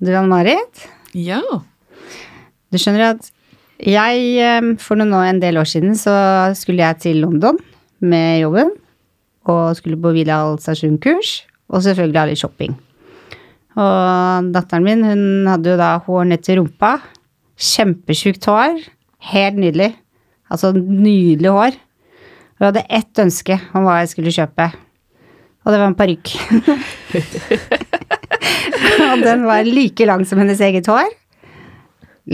Du, Ann-Marit, Ja. du skjønner at jeg, eh, for noen år, en del år siden, så skulle jeg til London med jobben, og skulle på Vidal Alsasjon-kurs, og selvfølgelig ha litt shopping. Og datteren min, hun hadde jo da hår ned til rumpa, Kjempesjukt hår, helt nydelig. Altså nydelig hår. Hun hadde ett ønske om hva jeg skulle kjøpe, og det var en parykk. og den var like lang som hennes eget hår.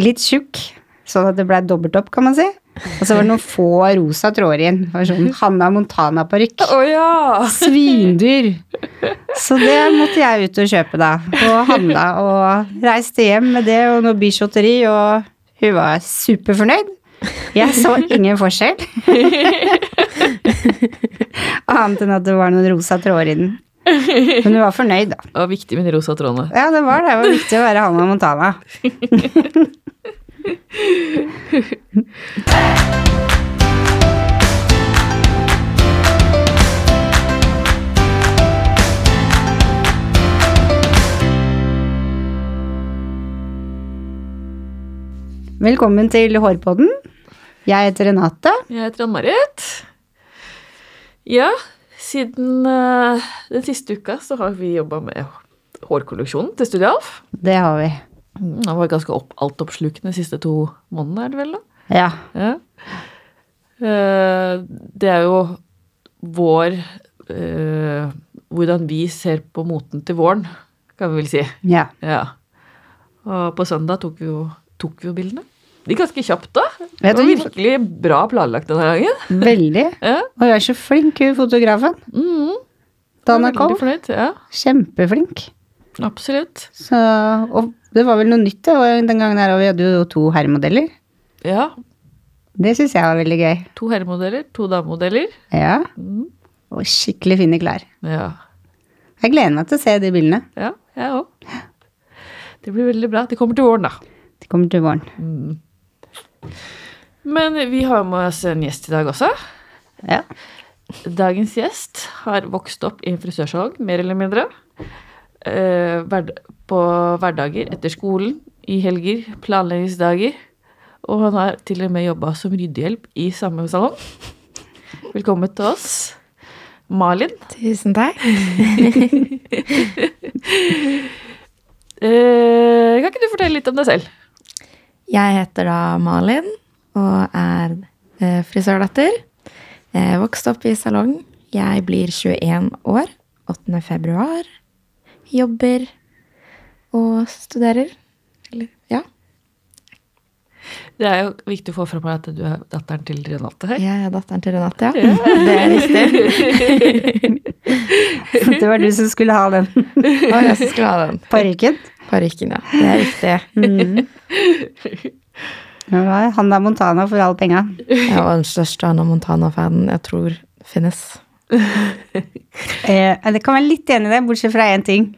Litt tjukk, sånn at det ble dobbelt opp, kan man si. Og så var det noen få rosa tråder igjen. Det var sånn Hanna Montana-parykk. Oh, ja! Svindyr. Så det måtte jeg ut og kjøpe, da. Og handla og reiste hjem med det og noe bishotteri, og hun var superfornøyd. Jeg så ingen forskjell. Annet enn at det var noen rosa tråder i den. Men hun var fornøyd, da. Det var viktig med de rosa trådene. Ja, det var det. Det var viktig å være Hanna Montana. Velkommen til Hårpodden. Jeg heter Renate. Jeg heter Ann-Marit. Ja, siden uh, den siste uka så har vi jobba med hårkolleksjonen til Studialf. Det har vi. Mm, Det var ganske opp, altoppslukende de siste to månedene, er det vel? da? Ja. Ja. Uh, Det er jo vår uh, Hvordan vi ser på moten til våren, kan vi vel si. ja. Ja. Og på søndag tok vi jo, tok vi jo bildene. De gikk ganske kjapt, da. Det var virkelig bra planlagt denne gangen. Veldig. Ja. Og hun er så flink, hun fotografen. Mm, Dana Koll. Ja, Kjempeflink. absolutt. Så, og det var vel noe nytt det, den gangen her, og vi hadde jo to herremodeller. Ja. Det syns jeg var veldig gøy. To herremodeller, to damemodeller. Ja. Mm, Og skikkelig fine klær. ja. Jeg gleder meg til å se de bildene. ja, jeg òg. Det blir veldig bra. De kommer til våren, da. De kommer til våren. Mm. Men vi har med oss en gjest i dag også. Ja. Dagens gjest har vokst opp i en frisørsalong, mer eller mindre. Eh, på hverdager etter skolen, i helger, planleggingsdager. Og han har til og med jobba som ryddehjelp i samme salong. Velkommen til oss, Malin. Tusen takk. Eh, kan ikke du fortelle litt om deg selv? Jeg heter da Malin og er eh, frisørdatter. Jeg vokste opp i salong. Jeg blir 21 år. 8. februar. Jobber og studerer. Eller, ja. Det er jo viktig å få fram at du er datteren til Renate her. Jeg er datteren til Renate, ja. Det er riktig. Det var du som skulle ha den Og jeg som skulle ha den. parykken. Parykken, ja. Det er riktig. Mm. Det Hanna Montana for alle penga. Jeg var den største Hanna Montana-fanen jeg tror finnes. Eh, jeg kan være litt enig i det, bortsett fra én ting.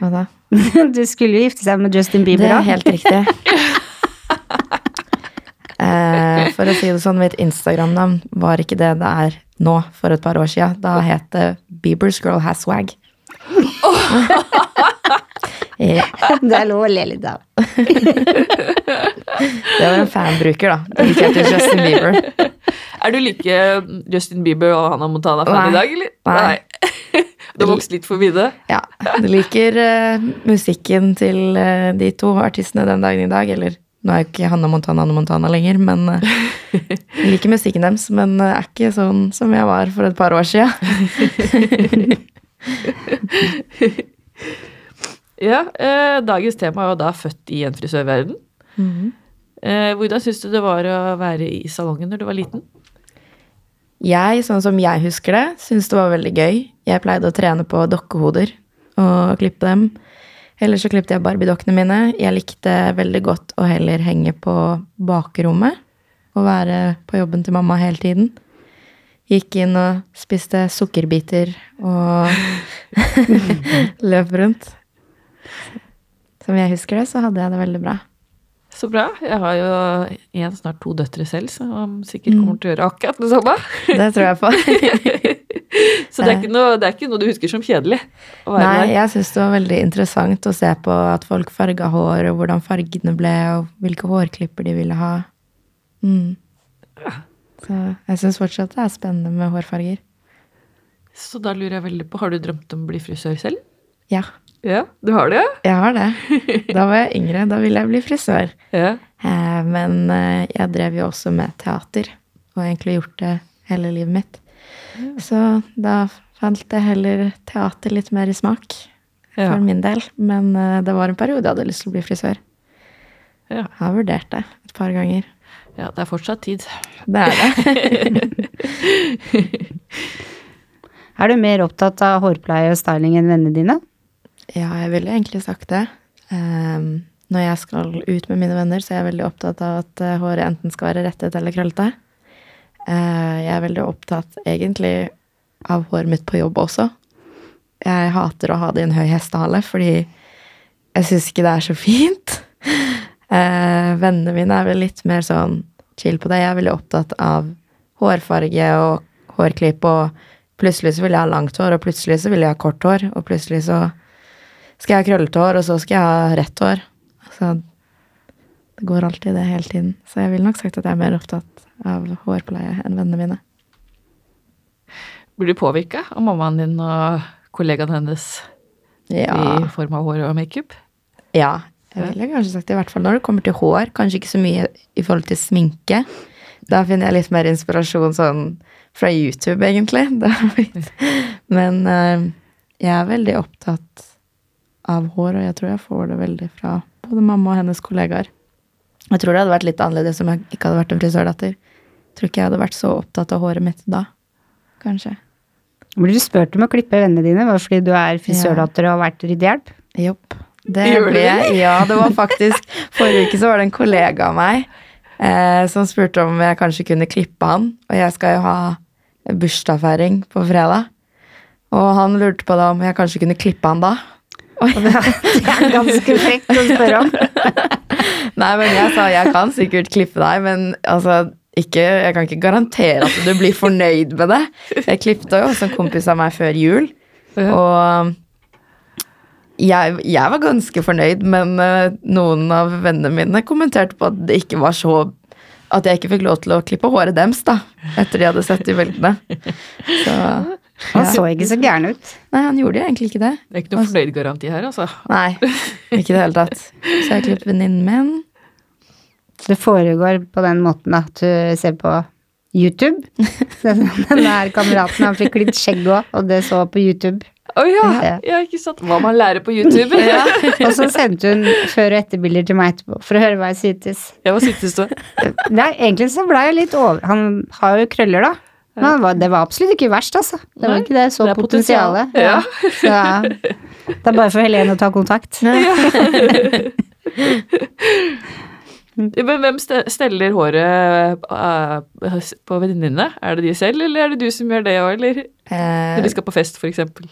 Hva da? Du skulle jo gifte seg med Justin Det er helt riktig. For å si det sånn, mitt Instagram-navn var ikke det det er nå for et par år siden. Da het det Bieber's Girl Has Swag. ja, Det er lov å le litt av. det var en fanbruker, da. Dedikert til Justin Bieber. Er du like Justin Bieber og Hannah Montana-fan i dag, eller? Nei. Du har vokst litt forbi det? Ja, Du liker uh, musikken til uh, de to artistene den dagen i dag. Eller nå er jo ikke Hanna Montana Hanna Montana lenger, men eh, jeg liker musikken deres. Men jeg er ikke sånn som jeg var for et par år siden. Ja, eh, dagens tema er jo da født i en frisørverden. Eh, hvordan syns du det var å være i salongen når du var liten? Jeg, sånn som jeg husker det, syns det var veldig gøy. Jeg pleide å trene på dokkehoder og klippe dem. Eller så klippet jeg Barbie-dokkene mine. Jeg likte veldig godt å heller henge på bakrommet og være på jobben til mamma hele tiden. Gikk inn og spiste sukkerbiter og løp rundt. Som jeg husker det, så hadde jeg det veldig bra. Så bra. Jeg har jo en, snart to døtre selv, som sikkert kommer til å gjøre akkurat det samme. Det tror jeg på. Så det er, ikke noe, det er ikke noe du husker som kjedelig? Nei, der? jeg syns det var veldig interessant å se på at folk farga hår, og hvordan fargene ble, og hvilke hårklipper de ville ha. Mm. Så jeg syns fortsatt det er spennende med hårfarger. Så da lurer jeg veldig på, har du drømt om å bli frisør selv? Ja, Ja, du har det? jeg har det. Da var jeg yngre. Da ville jeg bli frisør. Ja. Eh, Men eh, jeg drev jo også med teater, og egentlig gjort det hele livet mitt. Så da falt det heller teater litt mer i smak Ja. for min del. Men eh, det var en periode jeg hadde lyst til å bli frisør. Ja. Jeg har vurdert det et par ganger. ja, det er fortsatt tid. Det er det. Er du mer opptatt av hårpleie og styling enn vennene dine? Ja, jeg ville egentlig sagt det. Um, når jeg skal ut med mine venner, så er jeg veldig opptatt av at eh, håret enten skal være rettet eller krøllete. Eh, jeg er veldig opptatt egentlig av håret mitt på jobb også. Jeg hater å ha det i en høy hestehale, fordi jeg syns ikke det er så fint. Eh, vennene mine er vel litt mer sånn chill på det. Jeg er veldig opptatt av hårfarge og hårklipp, og plutselig så vil jeg ha langt hår, og plutselig så vil jeg ha kort hår, og plutselig så skal jeg ha krøllete hår, og så skal jeg ha rett hår. Altså, det går alltid det hele tiden. Så jeg ville nok sagt at jeg er mer opptatt av hårpleie enn vennene mine. Blir du påvirka av mammaen din og kollegaen hennes Ja, i form av hår og makeup? ja jeg ville kanskje sagt det, i hvert fall når det kommer til hår. Kanskje ikke så mye i forhold til sminke. Da finner jeg litt mer inspirasjon sånn fra YouTube, egentlig. Men eh, jeg er veldig opptatt av hår, og jeg tror jeg får det veldig fra både mamma og hennes kollegaer. Jeg tror det hadde vært litt annerledes om jeg ikke hadde vært en frisørdatter. Jeg tror ikke jeg hadde vært så opptatt av håret mitt da. Kanskje. Blir du spurt om å klippe vennene dine bare fordi du er frisørdatter og har vært ryddehjelp? Jopp. Det ble jeg. Ja, det var faktisk Forrige uke så var det en kollega av meg eh, som spurte om jeg kanskje kunne klippe han. Og jeg skal jo ha bursdagsfeiring på fredag. Og han lurte på da om jeg kanskje kunne klippe han da. Og det det er ganske frekt å spørre om. Nei, men jeg sa jeg kan sikkert klippe deg, men altså ikke, jeg kan ikke garantere at du blir fornøyd med det. Jeg klippte jo også en kompis av meg før jul, og jeg, jeg var ganske fornøyd, men eh, noen av vennene mine kommenterte på at det ikke var så At jeg ikke fikk lov til å klippe håret deres, da, etter de hadde sett de bildene. Så Han så ikke så gæren ut. Nei, han gjorde jo egentlig ikke det. Det er ikke noe fornøyd-garanti her, altså. Nei, ikke i det hele tatt. Så jeg klippet venninnen min. Det foregår på den måten at du ser på YouTube. Den der kameraten han fikk litt skjegg òg, og det så på YouTube. Å ja. Ja. ja, ikke sant. Hva man lærer på YouTube. Ja. Og så sendte hun før- og etterbilder til meg etterpå for å høre hva jeg syntes. Ja, hva syntes du? Nei, egentlig så ble jeg litt over Han har jo krøller, da. Men det var absolutt ikke verst, altså. Det var Nei, ikke det. Så det potensialet. potensial. Ja. Så det er bare for Helene å ta kontakt. Ja, Men hvem steller håret eh, på venninnene? Er det de selv, eller er det du som gjør det òg, eller? Eh, Når de skal på fest, for eksempel.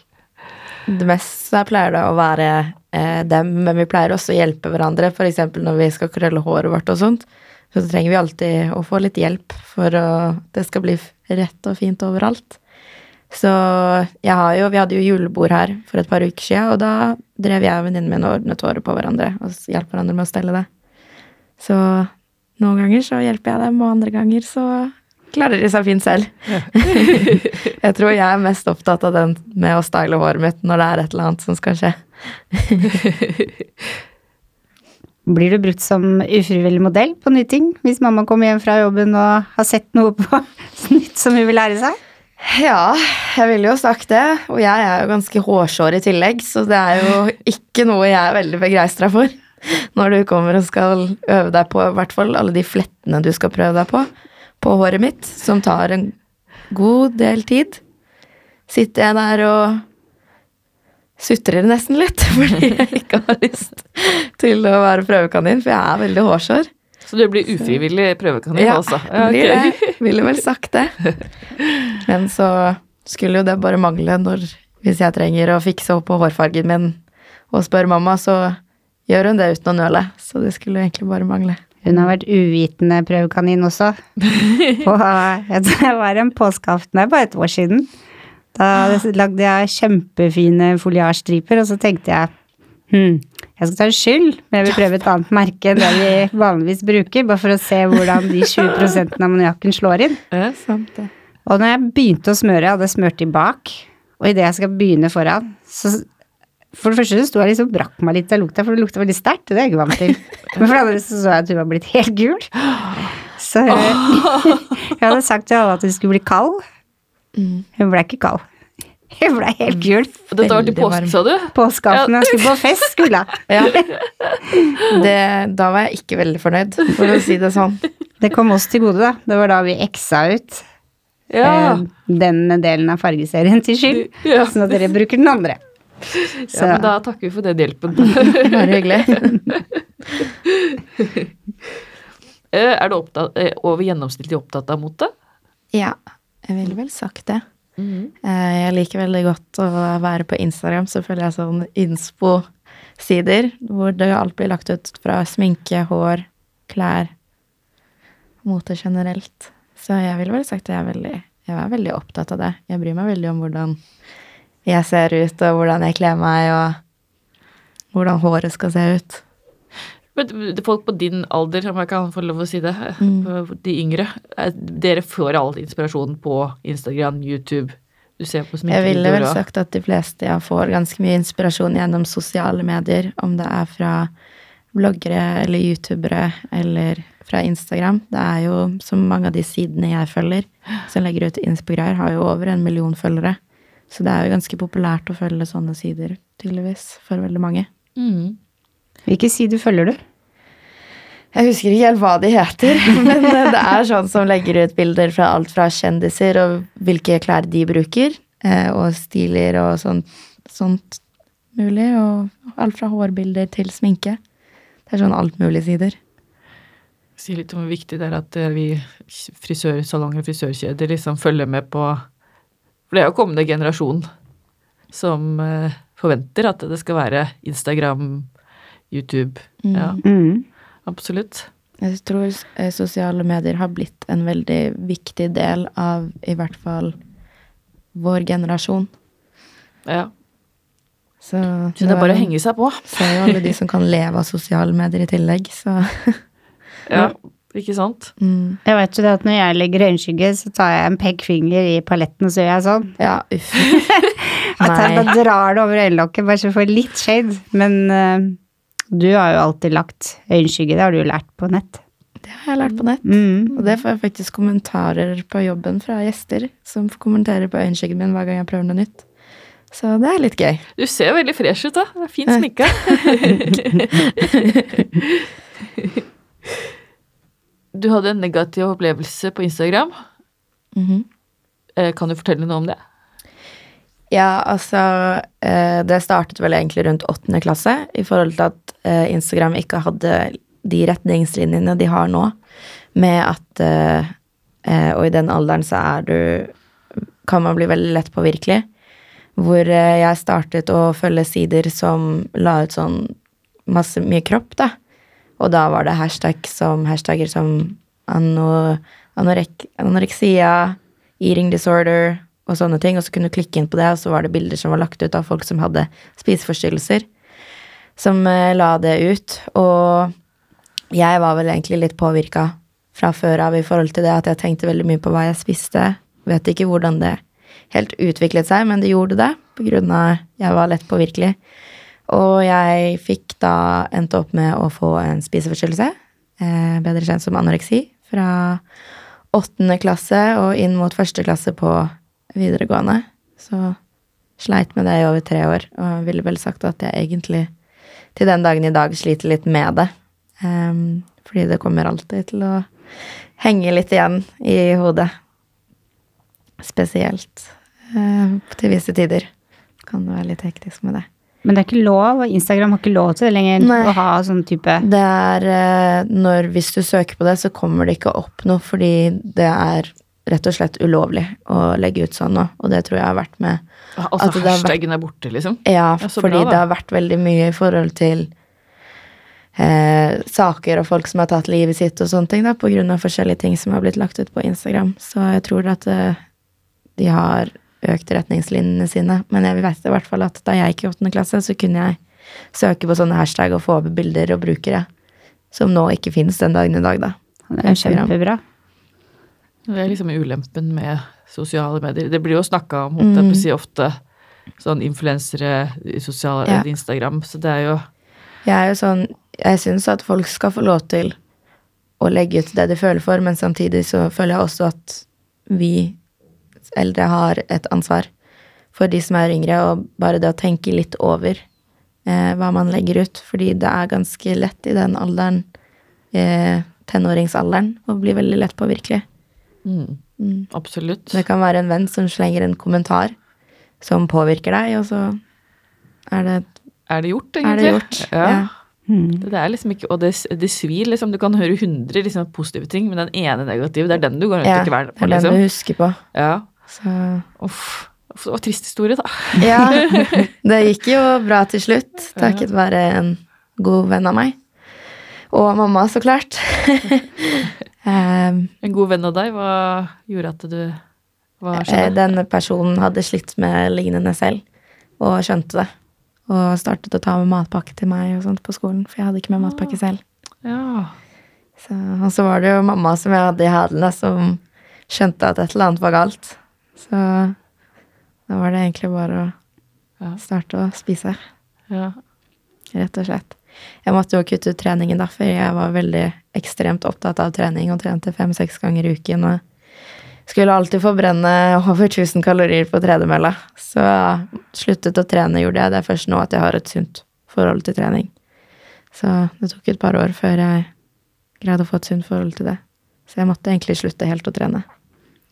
Det meste pleier det å være eh, dem, men vi pleier også å hjelpe hverandre. F.eks. når vi skal krølle håret vårt og sånt. Så trenger vi alltid å få litt hjelp for at det skal bli rett og fint overalt. Så jeg har jo, vi hadde jo julebord her for et par uker siden, og da drev jeg og venninnen min og ordnet håret på hverandre og hjalp hverandre med å stelle det. Så noen ganger så hjelper jeg dem, og andre ganger så klarer de seg fint selv. jeg tror jeg er mest opptatt av den med å style håret mitt når det er et eller annet som skal skje. Blir du brukt som ufrivillig modell på nye ting hvis mamma kommer hjem fra jobben og har sett noe på nytt som hun vil lære seg? Ja, jeg ville jo sagt det. Og jeg er jo ganske hårsår i tillegg, så det er jo ikke noe jeg er veldig begeistra for. Når du kommer og skal øve deg på i hvert fall alle de flettene du skal prøve deg på på håret mitt, som tar en god del tid. Sitter jeg der og sutrer nesten litt fordi jeg ikke har lyst til å være prøvekanin, for jeg er veldig hårsår. Så du blir ufrivillig prøvekanin, Ja, altså? det blir det. Ville vel sagt det. Men så skulle jo det bare mangle når Hvis jeg trenger å fikse opp på hårfargen min og spør mamma, så gjør hun det uten å nøle. Så det skulle jo egentlig bare mangle. Hun har vært uvitende prøvekanin også. På, det var en påskeaften her bare et år siden. Da lagde jeg kjempefine foliarstriper, og så tenkte jeg hm, jeg skal ta en skyld, men jeg vil prøve et annet merke enn det vi vanligvis bruker, bare for å se hvordan de 20 ammoniakken slår inn. Eh, Sant det. Og når jeg begynte å smøre, jeg hadde smurt i bak, og idet jeg skal begynne foran, så for det første så sto jeg liksom brakk meg litt av lukta, for det lukta veldig sterkt, og det er jeg ikke vant til. Men for det andre så så jeg at hun var blitt helt gul. Så jeg, jeg hadde sagt til alle at hun skulle bli kald. Mm. Hun ble ikke kald. Hun ble helt gul. Dette var til påske, sa du? Påskeaften, jeg skulle på fest, skulle jeg. Ja. Da var jeg ikke veldig fornøyd, for å si det sånn. Det kom oss til gode, da. Det var da vi eksa ut Ja. eh, den delen av fargeserien til skyld, Ja. sånn at dere bruker den andre. Så ja, men da takker vi for den hjelpen. Bare hyggelig. Eh, er du opptatt, eh, over gjennomsnittlig opptatt av mote? Ja, jeg ville vel sagt det. Eh, Jeg liker veldig godt å være på Instagram, så følger jeg sånn inspo-sider, hvor det alt blir lagt ut fra sminke, hår, klær, mote generelt. Så jeg ville vel sagt at jeg er veldig, jeg er veldig opptatt av det. Jeg bryr meg veldig om hvordan jeg ser ut, og hvordan jeg kler meg, og hvordan håret skal se ut. Men folk på din alder, om jeg kan få lov å si det, Mm. de yngre, eh, dere får all inspirasjon på Instagram, YouTube, du ser på Jeg ville vel sagt at de fleste jeg får ganske mye inspirasjon gjennom sosiale medier, om det er fra bloggere eller youtubere eller fra Instagram. Det er jo som mange av de sidene jeg følger, som legger ut inspogreier, har jo over en million følgere. Så det er jo ganske populært å følge sånne sider, tydeligvis, for veldig mange. mm. hvilken side følger du? Jeg husker ikke helt hva de heter, men eh, det er sånn som legger ut bilder fra alt fra kjendiser og hvilke klær de bruker, eh, og stiler og sånt, sånt mulig, og alt fra hårbilder til sminke. Det er sånn alt mulig sider. Si litt om hvor viktig det er at eh, vi frisørsalonger og frisørkjeder liksom følger med på For det er jo kommende generasjon som forventer at det skal være Instagram, YouTube. Ja, Mm. Absolutt. Jeg tror eh, sosiale medier har blitt en veldig viktig del av i hvert fall vår generasjon. Ja. Så, Så det er bare å henge seg på. Så er jo alle de som kan leve av sosiale medier i tillegg, så Ja, ikke sant? mm. Jeg vet jo det at når jeg legger øyenskygge, så tar jeg en pekefinger i paletten, og så gjør jeg sånn. Ja, uff. At jeg bare drar det over øyelokket, bare så jeg får litt shade. Men eh, du har jo alltid lagt øyenskygge, det har du jo lært på nett. Det har jeg lært på nett. Mm. Og det får jeg faktisk kommentarer på jobben fra gjester som kommenterer på øyenskyggen min hver gang jeg prøver noe nytt. Så det er litt gøy. Du ser veldig fresh ut, da. Det er Fint sminke. du hadde en negativ opplevelse på Instagram. Mm -hmm. Kan du fortelle noe om det? Ja, altså eh, Det startet vel egentlig rundt åttende klasse, i forhold til at eh, Instagram ikke hadde de retningslinjene de har nå, med at eh, Og i den alderen så er du Kan man bli veldig lett påvirkelig. Hvor jeg startet å følge sider som la ut sånn masse mye kropp, da. Og da var det hashtag som, hashtagger som ano, anorek, anoreksia, eating disorder og sånne ting. Og så kunne du klikke inn på det, og så var det bilder som var lagt ut av folk som hadde spiseforstyrrelser, som eh, la det ut. Og jeg var vel egentlig litt påvirka fra før av i forhold til det at jeg tenkte veldig mye på hva jeg spiste. Vet ikke hvordan det helt utviklet seg, men det gjorde det på grunn av jeg var lett påvirkelig. Og jeg fikk da endt opp med å få en spiseforstyrrelse, eh, bedre kjent som anoreksi, fra åttende klasse og inn mot første klasse på videregående. Så sleit med det i over tre år, og ville vel sagt at jeg egentlig til den dagen i dag sliter litt med det. Um, fordi det kommer alltid til å henge litt igjen i hodet. Spesielt uh, til visse tider. Kan det være litt hektisk med det. Men det er ikke lov, og Instagram har ikke lov til det lenger Nei. å ha sånn type Det er eh, når Hvis du søker på det, så kommer det ikke opp noe, fordi det er rett og slett ulovlig å legge ut sånn nå. Og det tror jeg har vært med Altså At vært- er borte, liksom? Ja, Ja, fordi bra, det har vært veldig mye i forhold til eh, saker og folk som har tatt livet sitt og sånne ting, da, på grunn av forskjellige ting som har blitt lagt ut på Instagram. Så jeg tror at eh, de har økt retningslinjene sine. Men jeg vet i hvert fall at da jeg gikk i åttende klasse, så kunne jeg søke på sånne hashtag og få opp bilder og brukere. Som nå ikke finnes den dagen i dag, da. Det er kjempebra. Det er liksom ulempen med sosiale medier. Det blir jo snakka om holdt jeg på å si, ofte sånn influensere i sosiale Ja. Instagram, så det er jo Jeg er jo sånn Jeg syns at folk skal få lov til å legge ut det de føler for, men samtidig så føler jeg også at vi eldre har et ansvar for de som er yngre, og bare det å tenke litt over eh, hva man legger ut. Fordi det er ganske lett i den alderen, eh, tenåringsalderen, å bli veldig lett påvirkelig. Mm, Mm. Absolutt. Det kan være en venn som slenger en kommentar som påvirker deg, og så er det, Er det gjort, er det gjort. Ja. Mm. Det er liksom ikke, og det, det svir, liksom. Du kan høre hundre liksom, positive ting, men den ene negative, det er den du går rundt Ja, og kveler det på, er den liksom. du husker på. Ja. Så Uff. Det var trist historie, da. Ja, det gikk jo bra til slutt, takket være en god venn av meg. Og mamma, så klart. Ehm, En god venn av deg, hva gjorde at du Hva eh, skjedde? Denne personen hadde slitt med lignende selv, og skjønte det. Og startet å ta med matpakke til meg og sånt på skolen, for jeg hadde ikke med matpakke selv. Ja. Så, og så var det jo mamma som jeg hadde i hælene, som skjønte at et eller annet var galt. Så da var det egentlig bare å starte å spise. ja. rett og slett. Jeg måtte jo kutte ut treningen da, for jeg var veldig ekstremt opptatt av trening og trente fem-seks ganger i uken. og skulle alltid forbrenne over 1000 kalorier på tredemølla. Så sluttet å trene gjorde jeg. Det er først nå at jeg har et sunt forhold til trening. Så det tok et par år før jeg greide å få et sunt forhold til det. Så jeg måtte egentlig slutte helt å trene.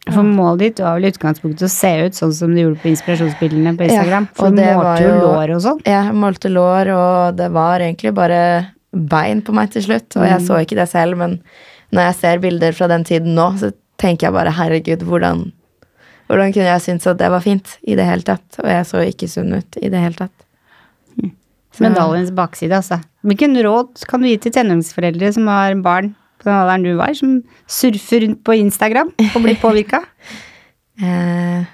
For målet ditt var vel i utgangspunktet å se ut sånn som du gjorde på inspirasjonsbildene på Instagram. Ja, For du målte jo lår og sånn. Jeg målte lår, og det var egentlig bare bein på meg til slutt. Og jeg så ikke det selv, men når jeg ser bilder fra den tiden nå, så tenker jeg bare herregud, hvordan, hvordan kunne jeg synes at det var fint i det hele tatt? Og jeg så ikke sunn ut i det hele tatt. Så- Medaljens bakside, altså. Hvilken råd kan du gi til tenåringsforeldre som har barn på den alderen du var, som surfer rundt på Instagram og blir påvirka? Eh,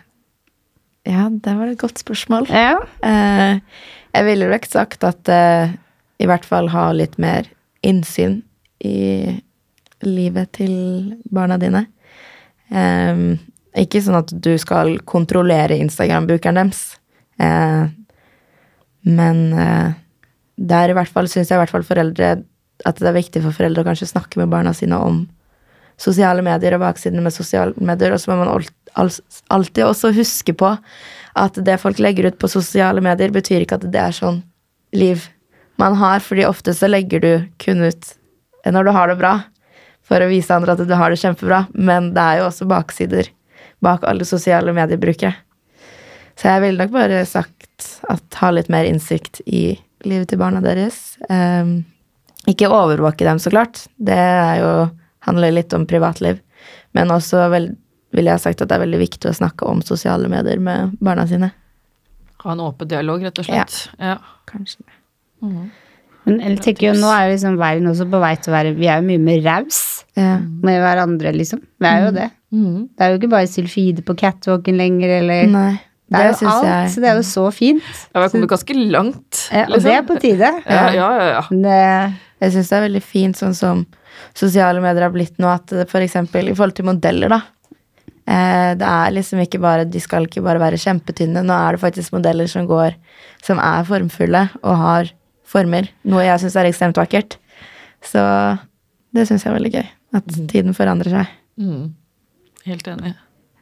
ja, det var et godt spørsmål. ja. Eh, jeg ville nok sagt at eh, i hvert fall ha litt mer innsyn i livet til barna dine. Um, ikke sånn at du skal kontrollere Instagram-brukeren deres. Uh, men uh, det er i hvert fall, syns jeg i hvert fall foreldre at det er viktig for foreldre å kanskje snakke med barna sine om sosiale medier og baksidene med sosiale medier. Og så må man alltid også huske på at det folk legger ut på sosiale medier, betyr ikke at det er sånn liv man har, fordi ofte så legger du kun ut når du har det bra, for å vise andre at du har det kjempebra, men det er jo også baksider bak alle sosiale mediebrukere. Så jeg ville nok bare sagt at ha litt mer innsikt i livet til barna deres. Um, ikke overvåke dem, så klart. Det er jo, handler litt om privatliv. Men også vel, ville jeg sagt at det er veldig viktig å snakke om sosiale medier med barna sine. Ha en åpen dialog, rett og slett. Ja. Kanskje. Men jeg tenker jo, nå er jo liksom verden også på vei til å være Vi er jo mye mer raus Ja. med hverandre, liksom. Vi er jo det. Mm. Det er jo ikke bare sylfide på catwalken lenger, eller Nei, Det det, er jo alt, jeg så det er jo så fint. Ja, vi har kommet ganske langt. Ja, og det er på tide. Ja, ja, ja. ja. Det, Jeg syns det er veldig fint sånn som sosiale medier har blitt nå, at det for eksempel i forhold til modeller, da. Eh, det er liksom ikke bare De skal ikke bare være kjempetynne. Nå er det faktisk modeller som går Som er formfulle og har former. Noe jeg syns er ekstremt vakkert. Så det syns jeg er veldig gøy. At tiden forandrer seg. Mm. Helt enig.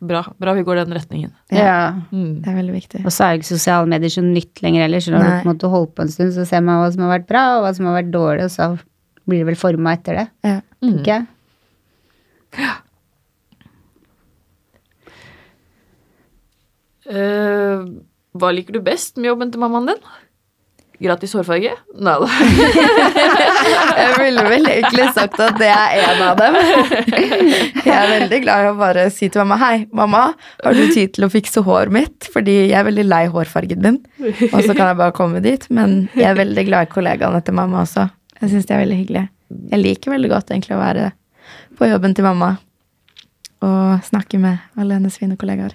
Bra. Bra vi går den retningen. ja. Mhm. Det er veldig viktig. Og så er jo ikke sosiale medier så nytt lenger heller, så når du på en måte på en stund, så ser man hva som har vært bra, og hva som har vært dårlig, og så blir det vel forma etter det, Ja. tenker jeg. Uh, hva liker du best med jobben til mammaen din? Gratis hårfarge? Nei da. Jeg ville vel egentlig sagt at det er en av dem. Jeg er veldig glad i å bare si til mamma Hei, mamma, har du tid til å fikse håret mitt? Fordi jeg er veldig lei hårfargen din. Og så kan jeg bare komme dit. Men jeg er veldig glad i kollegaene til mamma også. Jeg syns de er veldig hyggelige. Jeg liker veldig godt egentlig å være på jobben til mamma og snakke med alle hennes fine kollegaer.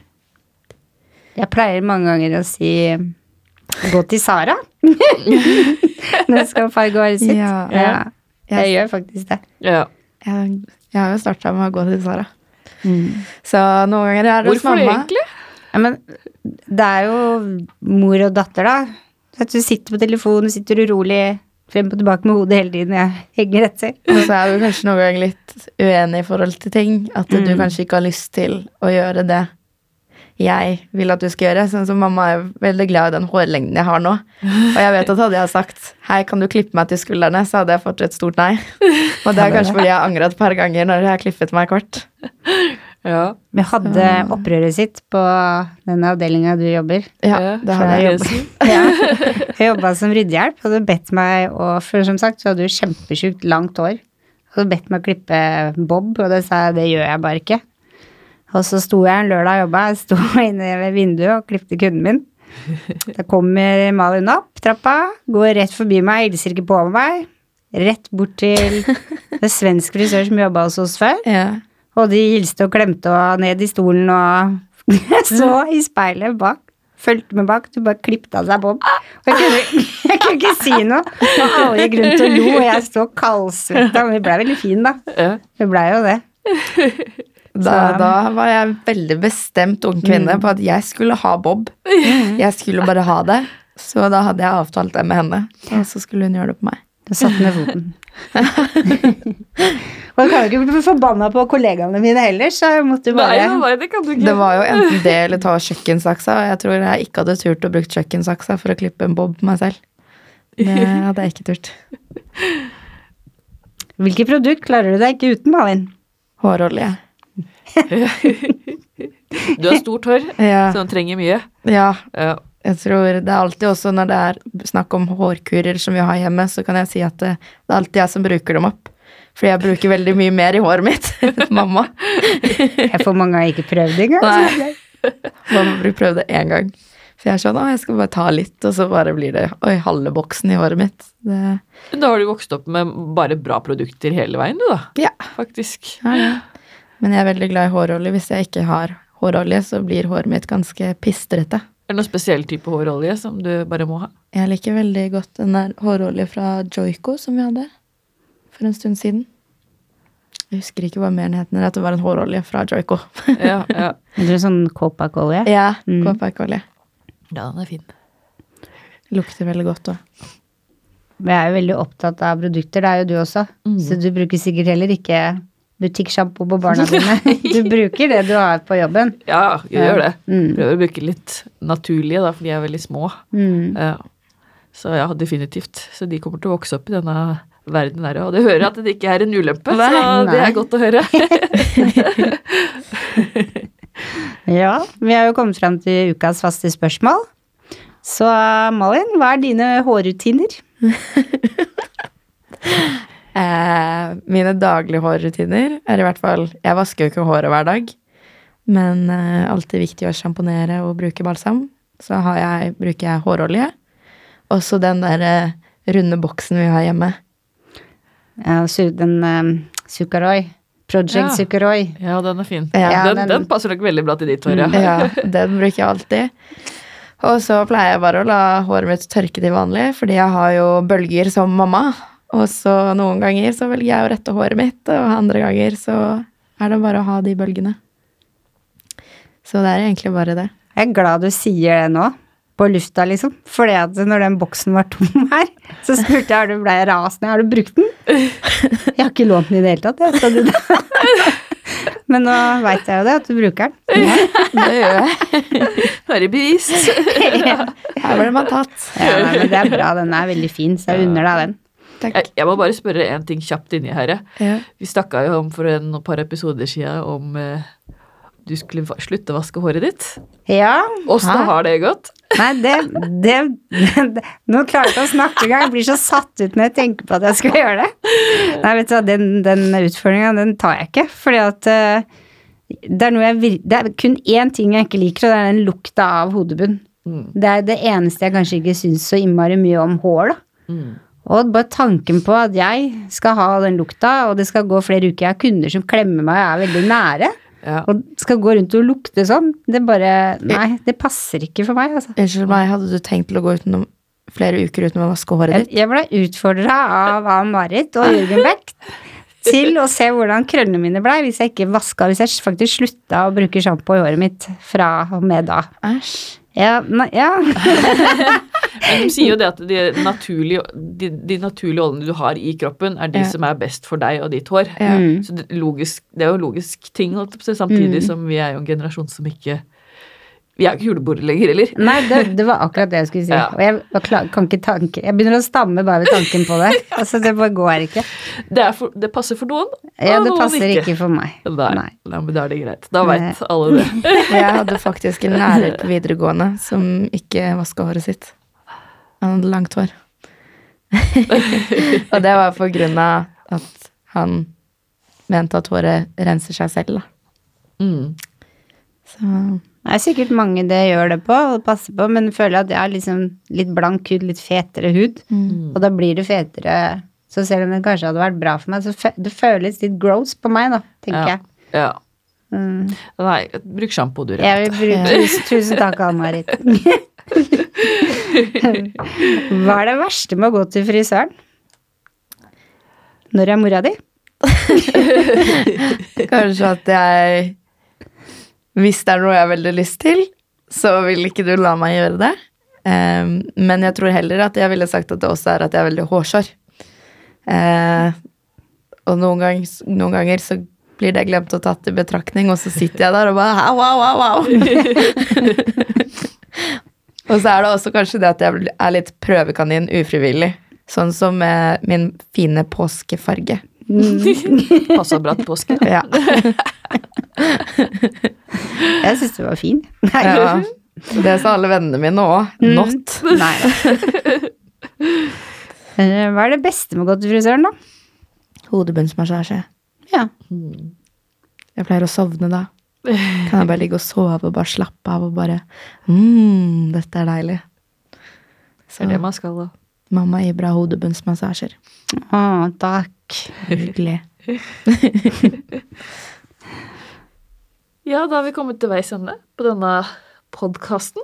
Jeg pleier mange ganger å si gå til Sara. Nå skal skal farge håret sitt. Ja. ja. Jeg gjør faktisk det. Ja. Jeg, jeg har jo starta med å gå til Sara. Så noen ganger er det hos Hvorfor mamma. egentlig? Ja, men det er jo mor og datter, da. At du sitter på telefonen, sitter urolig frem og tilbake med hodet hele tiden. Jeg henger etter. Og så er du kanskje noen ganger litt uenig i forhold til ting. At du Mm. kanskje ikke har lyst til å gjøre det jeg vil at du skal gjøre. Sånn som mamma er veldig glad i den hårlengden jeg har nå. Og jeg vet at hadde jeg sagt hei, kan du klippe meg til skuldrene, så hadde jeg fått et stort nei. Og det er kanskje fordi jeg har angret et par ganger når jeg har klippet meg kort. Ja. Vi hadde opprøret sitt på den avdelinga du jobber. Ja, det hadde jeg jeg. Ja. Jeg jobba som ryddehjelp, og du bedt meg å For som sagt så hadde du kjempesjukt langt hår. Og du bedt meg å klippe bob, og det sa jeg det gjør jeg bare ikke. Og så sto jeg en lørdag og jobba, jeg sto inne ved vinduet og klippte kunden min. Da kommer Malin opp trappa, går rett forbi meg, hilser ikke på meg. Rett bort til en svensk frisør som jobba hos oss før. Ja. Og de hilste og klemte og ned i stolen og så i speilet bak. Fulgte med bak. Du bare klippet av seg Bob. Og jeg kunne, jeg kunne ikke si noe. Og alle gikk rundt og lo, og jeg sto kaldsvetta. Men vi blei veldig fine, da. Vi blei jo det. Da, da var jeg veldig bestemt ung kvinne på at jeg skulle ha bob. Jeg skulle bare ha det. Så da hadde jeg avtalt det med henne, og så skulle hun gjøre det på meg. Du satt ned foten. og jeg kan jo ikke bli forbanna på kollegaene mine heller, så jeg måtte jo bare nei, nei, det kan du ikke. Det var jo enten det eller ta kjøkkensaksa, og jeg tror jeg ikke hadde turt å bruke kjøkkensaksa for å klippe en bob på meg selv. Det hadde jeg ikke turt. Hvilket produkt klarer du deg ikke uten, Malin? Hårolje. Du har stort hår, Ja, så den trenger mye. ja, Ja. jeg tror det er alltid også når det er snakk om hårkurer som vi har hjemme, så kan jeg si at det, det er alltid jeg som bruker dem opp. Fordi jeg bruker veldig mye mer i håret mitt enn mamma. Jeg får mange har ikke prøvd engang. Nei. Mamma bruker prøvd det én gang. For jeg er sånn, å, jeg skal bare ta litt, og så bare blir det oi, halve boksen i håret mitt. Det, da har du vokst opp med bare bra produkter hele veien, du da. ja, Faktisk. Ja, det. Men jeg er veldig glad i hårolje. Hvis jeg ikke har hårolje, så blir håret mitt ganske pistrete. Er det noen spesiell type hårolje som du bare må ha? Jeg liker veldig godt den der hårolje fra Joico som vi hadde for en stund siden. Jeg husker ikke hva mer den het, men at det var en hårolje fra Joico. Ja, ja. Er det sånn Copac-olje? ja, Mm. Copac-olje. ja den er fin. Lukter veldig godt òg. Jeg er jo veldig opptatt av produkter, det er jo du også. Mm. Så du bruker sikkert heller ikke butikksjampo på barna dine. Du bruker det du har på jobben. Ja, jeg gjør det. Mm. Prøver å bruke litt naturlige, da, for de er veldig små. Mm. Ja. Så ja, definitivt. Så de kommer til å vokse opp i denne verden der, og det hører at det ikke er en ulempe, så Nei. det er godt å høre. Ja, vi har jo kommet fram til ukas faste spørsmål. Så Malin, hva er dine hårrutiner? Eh, mine daglige hårrutiner er i hvert fall Jeg vasker jo ikke håret hver dag, men eh, alltid viktig å sjamponere og bruke balsam. Så har jeg, bruker jeg hårolje. Og så den der eh, runde boksen vi har hjemme. Ja, den eh, Sukaroi. Project Ja. Sukaroi. Ja, den er fin. Ja, den, den- den passer nok veldig bra til ditt hår, ja. Ja, den bruker jeg alltid. Og så pleier jeg bare å la håret mitt tørke til vanlig, fordi jeg har jo bølger som mamma. Og så noen ganger så velger jeg å rette håret mitt, og andre ganger så er det bare å ha de bølgene. Så det er egentlig bare det. Jeg er glad du sier det nå, på lufta, liksom. Fordi at når den boksen var tom her, så spurte jeg har du ble rasende. Har du brukt den? Jeg har ikke lånt den i det hele tatt, jeg, sa du det. Men nå veit jeg jo det, at du bruker den. Det gjør jeg. Bare bevis. bevist. Her ble man tatt. Ja, nei, men det er bra, den er veldig fin, så jeg unner deg den. Takk. Jeg, jeg må bare spørre en ting kjapt inni her. Ja. Vi snakka jo om for en par episoder siden om eh, du skulle slutte å vaske håret ditt. Ja, Åssen har det gått? nei, det, det, det Nå klarer jeg ikke å snakke engang. Jeg blir så satt ut når jeg tenker på at jeg skal gjøre det. Nei, vet du hva, den, den utfordringa, den tar jeg ikke. Fordi at uh, det er, jeg, det er kun én ting jeg ikke liker, og det er den lukta av hodebunn. Mm. Det er det eneste jeg kanskje ikke syns så innmari mye om hår, da. Mm. Og bare tanken på at jeg skal ha den lukta, og det skal gå flere uker, jeg har kunder som klemmer meg og er veldig nære. Ja. Og skal gå rundt og lukte sånn, det bare Nei, det passer ikke for meg, altså. Unnskyld meg, hadde du tenkt til å gå utenom flere uker uten å vaske håret ditt? jeg ble utfordra av Ann-Marit og Jørgen Beck til å se hvordan krøllene mine blei hvis jeg ikke vaska, hvis jeg faktisk slutta å bruke sjampo i håret mitt fra og med da. Æsj. Ja, nei, ja. Men de sier jo det at de naturlige, de, de naturlige oljene du har i kroppen, er de Ja. som er best for deg og ditt hår. Ja. Mm. Så det, logisk, det er jo logisk ting, samtidig samtidig som vi er jo en generasjon som ikke Vi er jo ikke julebord lenger, heller. Nei, det, det var akkurat det jeg skulle si. Ja. Og jeg, var klar, kan ikke tanke Jeg begynner å stamme bare ved tanken på det. Altså, det bare går ikke. Det, for, det passer for noen, Ja, og det noen passer ikke for meg. Nei, Nei. Nei, men da er det greit. Da veit alle det. Jeg hadde faktisk en lærer på videregående som ikke vaska håret sitt. Han hadde langt hår. og det var på grunn av at han mente at håret renser seg selv, da. Mm. Så Det er sikkert mange det gjør det på og passer på, men føler at jeg har liksom litt blank hud, litt fetere hud, og da blir det fetere. Så selv om det kanskje hadde vært bra for meg, så det føles litt gross på meg, da, tenker Ja. jeg. ja. Mm. Nei, bruk sjampo, du. Rett. Jeg vil bruke tusen, tusen takk, Ann-Marit. Hva er det verste med å gå til frisøren? Når jeg er mora di? kanskje at jeg Hvis det er noe jeg har veldig lyst til, så vil ikke du la meg gjøre det. Um, men jeg tror heller at jeg ville sagt at det også er at jeg er veldig hårsår. Uh, og noen, gang, noen ganger så blir det glemt og tatt i betraktning, og så sitter jeg der og bare au, au, au, au. og så er det også kanskje det at jeg er litt prøvekanin ufrivillig. Sånn som med min fine påskefarge. Passa bra til påske. Ja. Jeg syns du var fin. Nei. ja. Det sa alle vennene mine òg. Not. Nei. Eh, Hva er det beste med å gå til frisøren, da? Hodebunnsmassasje. Ja. Jeg pleier å sovne da. Kan jeg bare ligge og sove og bare slappe av og bare mm, dette er deilig. Det er det man skal, da. mamma gir bra hodebunnsmassasjer. Å, takk. Hyggelig. Ja, da har vi kommet til veis ende på denne podkasten.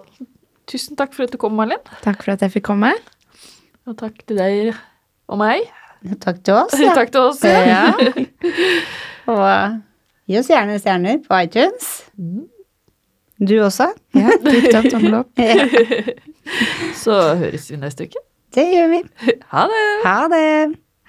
Tusen takk for at du kom, Malin. Takk for at jeg fikk komme. Og takk til deg og meg. Takk til oss. Ja. Takk til oss. Ja. Og gi oss gjerne stjerner på iTunes. Du også. Ja, tipp topp tommel opp. Så høres vi neste uke. Det gjør vi. Ha det! Ha det.